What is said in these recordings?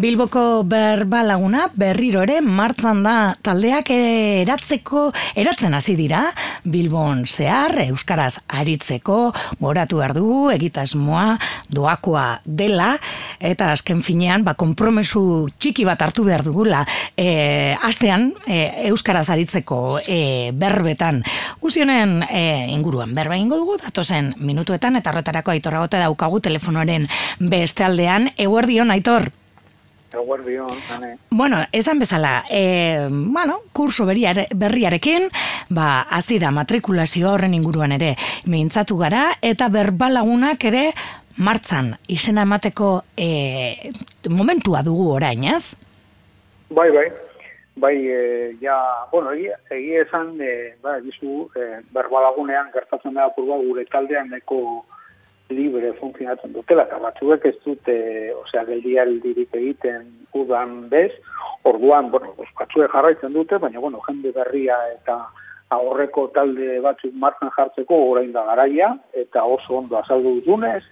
Bilboko berba laguna berriro ere martzan da taldeak eratzeko eratzen hasi dira. Bilbon zehar euskaraz aritzeko goratu behar dugu egitasmoa doakoa dela. Eta azken finean ba konpromesu txiki bat hartu behar dugula. E, astean e, euskaraz aritzeko e, berbetan. Guztionen e, inguruan berba ingo dugu datozen minutuetan eta horretarako aitorragote daukagu telefonoaren beste aldean. Eguerdion aitor Bueno, esan bezala, e, bueno, kurso berriarekin, ba, azida matrikulazio horren inguruan ere mintzatu gara, eta berbalagunak ere martzan izena emateko e, momentua dugu orain, ez? Bai, bai. Bai, e, ja, bueno, egia esan, e, ba, gizu, e, berbalagunean gertatzen da purba gure taldean neko libre funtzionatzen dutela, eta batzuek ez dute, osea, geldialdirik egiten udan bez, orduan, bueno, batzuek jarraitzen dute, baina, bueno, jende berria eta aurreko talde batzuk martzen jartzeko orain da garaia, eta oso ondo azaldu dutunez,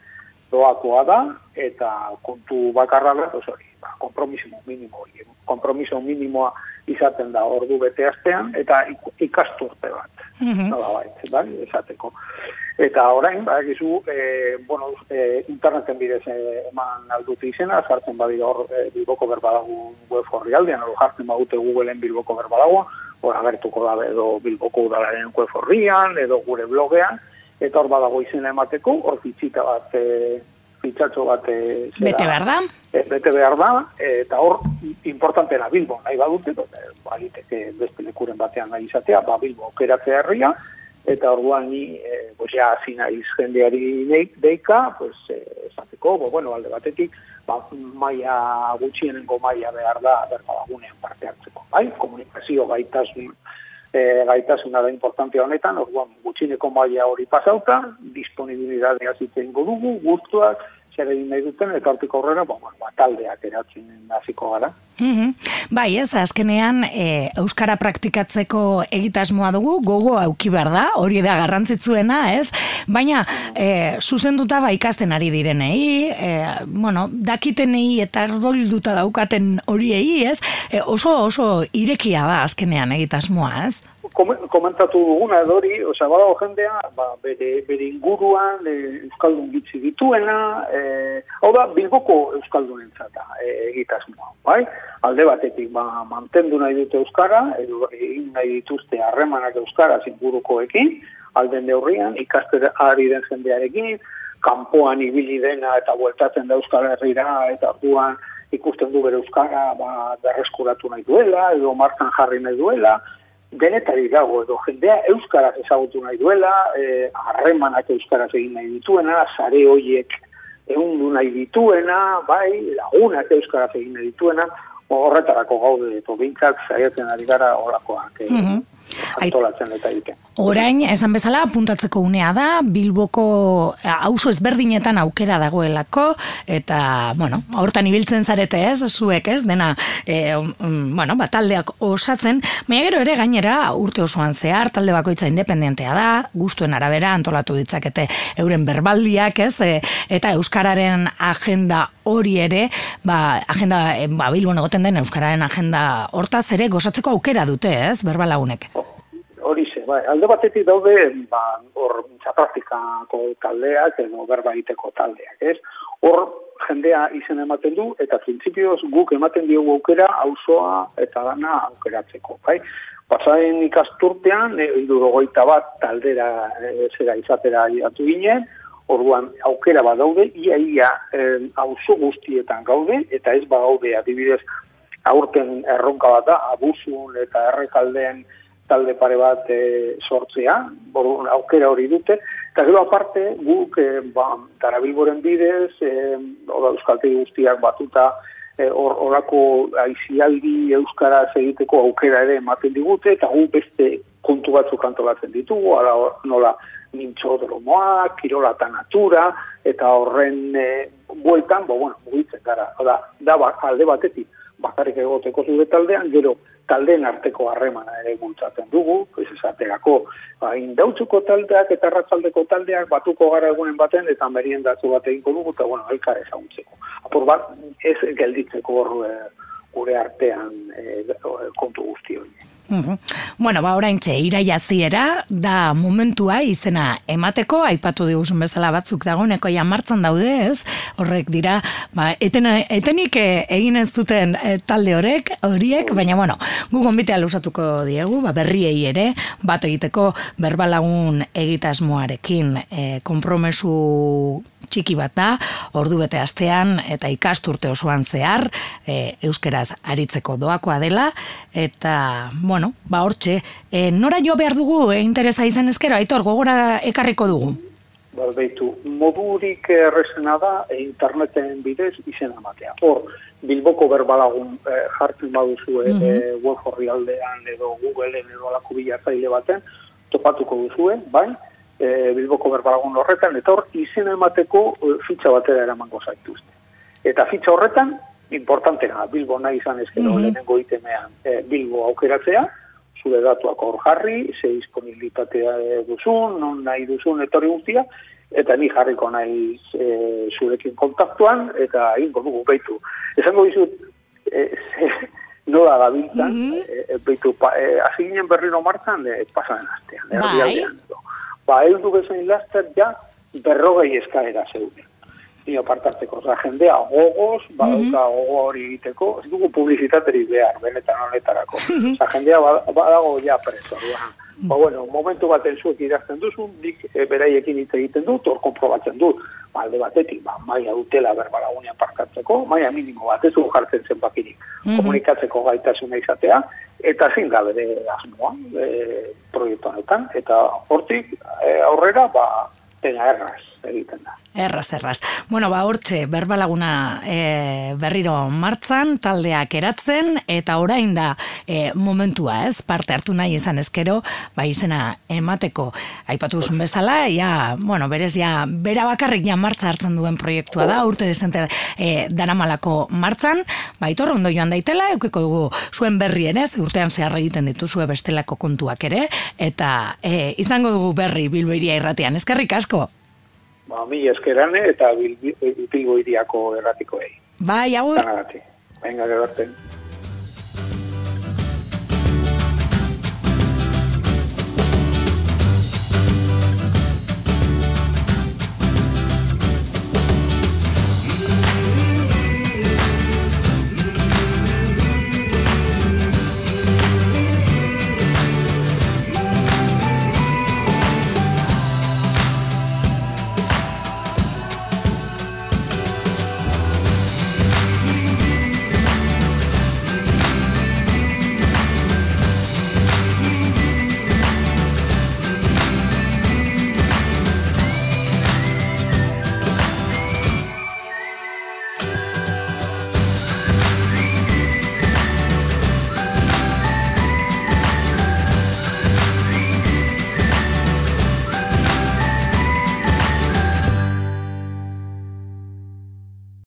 doakoa da, eta kontu bakarra da, hori, ba, kompromiso minimo, kompromiso minimoa izaten da ordu bete astean, eta ikasturte bat, mm -hmm. nola baitz, bai, esateko. Eta orain, ba, gizu, e, bueno, e, interneten bidez e, eman aldute izena, sartzen badi hor e, bilboko berbadagu web horri aldean, hori jartzen badute Googleen bilboko berbadagoa, hor agertuko da edo bilboko udalaren web horrian, edo gure blogean, eta hor badago izena emateko, hor fitxita bat e, fitxatxo bat e, zera, bete behar da. E, bete behar da eta hor importantena Bilbo nahi badute ba, beste lekuren batean nahi izatea ba, Bilbo okeratzea herria eta orduan ni e, pues ja zina jendeari deika pues esateko bo, bueno alde batetik ba, maia gutxienengo maia behar da berbadagunean parte hartzeko bai? Komunikazio gaitasun e, gaitasuna da importantea honetan, orduan gutxineko maila hori pasauta, disponibilidadea zitzen dugu, guztuak, zer egin nahi duten, eta hortik aurrera, ba, ba, taldeak eratzen hasiko gara. Mm Bai, ez, azkenean, e, Euskara praktikatzeko egitasmoa dugu, gogo auki behar da, hori da garrantzitzuena, ez? Baina, e, zuzenduta ba ikasten ari direnei, e, bueno, dakitenei eta erdolduta daukaten horiei, ez? E, oso, oso irekia ba azkenean egitasmoa, ez? Komentatu duguna edori, osea, badago jendea, ba, bere, bere inguruan e, Euskaldun gitzi dituena, e, hau da, bilboko Euskaldunen zata e, egitasmoa, bai? Alde batetik, ba, mantendu nahi dute Euskara, edo egin nahi dituzte harremanak Euskara zingurukoekin, alden deurrian, ikaster ari den jendearekin, kanpoan ibili dena eta bueltatzen da Euskal Herrira, eta orduan ikusten du bere Euskara ba, berreskuratu nahi duela, edo martan jarri nahi duela, denetari dago edo jendea euskaraz ezagutu nahi duela, eh, harremanak euskaraz egin nahi dituena, sare hoiek egun nahi dituena, bai, lagunak euskaraz egin nahi dituena, horretarako gaude, eto bintzak saiatzen ari gara horakoak. Eh, antolatzen eta egiten. Orain, esan bezala, puntatzeko unea da, Bilboko eh, auzo ezberdinetan aukera dagoelako, eta, bueno, hortan ibiltzen zarete ez, zuek ez, dena, e, bueno, ba, taldeak osatzen, baina gero ere gainera urte osoan zehar, talde bakoitza independentea da, gustuen arabera antolatu ditzakete euren berbaldiak ez, e, eta Euskararen agenda hori ere, ba, agenda, ba, Bilbon egoten den Euskararen agenda hortaz ere gozatzeko aukera dute ez, berbalagunek hori ze, bai, alde batetik daude, ba, hor, praktikako taldeak, edo berba egiteko taldeak, ez? Hor, jendea izen ematen du, eta printzipioz guk ematen diogu aukera, auzoa eta dana aukeratzeko, bai? Pasaren ikasturtean, e, goita bat taldera e, zera izatera iratu ginen, orduan aukera bat daude, ia ia e, auzo guztietan gaude, eta ez ba gaude adibidez aurten erronka bat da, abusun eta errekaldeen talde pare bat e, sortzea, boru, aukera hori dute, eta gero aparte guk e, ba, darabilboren bidez, e, oda euskaltegi guztiak batuta, hor e, orako aizialdi euskara egiteko aukera ere ematen digute, eta gu beste kontu batzuk antolatzen ditugu, ara nola mintxodromoa, kirola eta natura, eta horren e, bueltan, bo, bueno, mugitzen gara, da, da ba, alde batetik, bakarrik egoteko zure taldean, gero taldeen arteko harremana ere bultzatzen dugu, ez esaterako, ba, indautzuko taldeak eta ratzaldeko taldeak batuko gara egunen baten, eta merien datu bat eginko dugu, eta bueno, elkar ezaguntzeko. Apur bat, ez gelditzeko hor gure artean e, kontu guzti hori. Bueno, ba, orain txe, iraia ziera, da momentua izena emateko, aipatu diguzun bezala batzuk dagoeneko ja martzan daude ez, horrek dira, ba, etena, etenik eh, egin ez duten eh, talde horrek, horiek, baina bueno, gu gonbitea lusatuko diegu, ba, berriei ere, bat egiteko berbalagun egitasmoarekin e, kompromesu txiki bat da, ordu bete astean eta ikasturte osoan zehar, e, euskeraz aritzeko doakoa dela, eta, bueno, ba hortxe, e, nora jo behar dugu e, interesa izan ezkero, aitor, gogora ekarriko dugu? Ba, beitu, modurik errezena da e, interneten bidez izen amatea. Hor, Bilboko berbalagun e, jartzen baduzu e, mm web horri aldean edo Googleen edo alako bilatzaile baten, topatuko duzue, bai, e, Bilboko berbalagun horretan, eta hor izena emateko e, fitxa batera eramango zaituzte. Eta fitxa horretan, importantena, Bilbo nahi izan ezkero mm -hmm. lehenengo itemean e, Bilbo aukeratzea, zure datuak hor jarri, ze disponibilitatea duzun, non nahi duzun etorri guztia, eta ni jarriko nahi e, zurekin kontaktuan, eta ingo dugu behitu. Esango dizut, e, nola gabiltzan, mm -hmm. e, behitu, pa, e, ginen berriro martzan, e, pasan astean, bai ba, eldu bezain laster ja berrogei eskaera zeuden. Nio partarteko, oza, jendea gogoz, badauka mm gogo hori egiteko, ez dugu publizitateri behar, benetan honetarako. Oza, jendea badago ja preso, Ba, bueno, momentu baten zuek idazten duzu, dik e, beraiekin hitz egiten dut, hor komprobatzen dut, ba, alde batetik, ba, maia dutela berbalagunean parkatzeko, maia minimo bat ez jartzen zen bakirik, mm -hmm. komunikatzeko gaitasuna izatea, eta zin da bere asmoa e, proiektu honetan, eta hortik e, aurrera, ba, pena erraz egiten da. Erraz, erraz. Bueno, ba, hortxe, berbalaguna e, berriro martzan, taldeak eratzen, eta orain da e, momentua, ez, parte hartu nahi izan eskero, ba, izena emateko, aipatu zuen bezala, ja, bueno, berez, ja, bera bakarrik ja martza hartzen duen proiektua da, urte desente e, daramalako martzan, ba, itor ondo joan daitela, eukiko dugu zuen berrien ez, urtean zehar egiten dituzue bestelako kontuak ere, eta e, izango dugu berri bilboiria irratian, eskerrik asko? Ba, mi eskerane eta bilbo iriako erratikoei. Bai, agur. Venga, gerarte.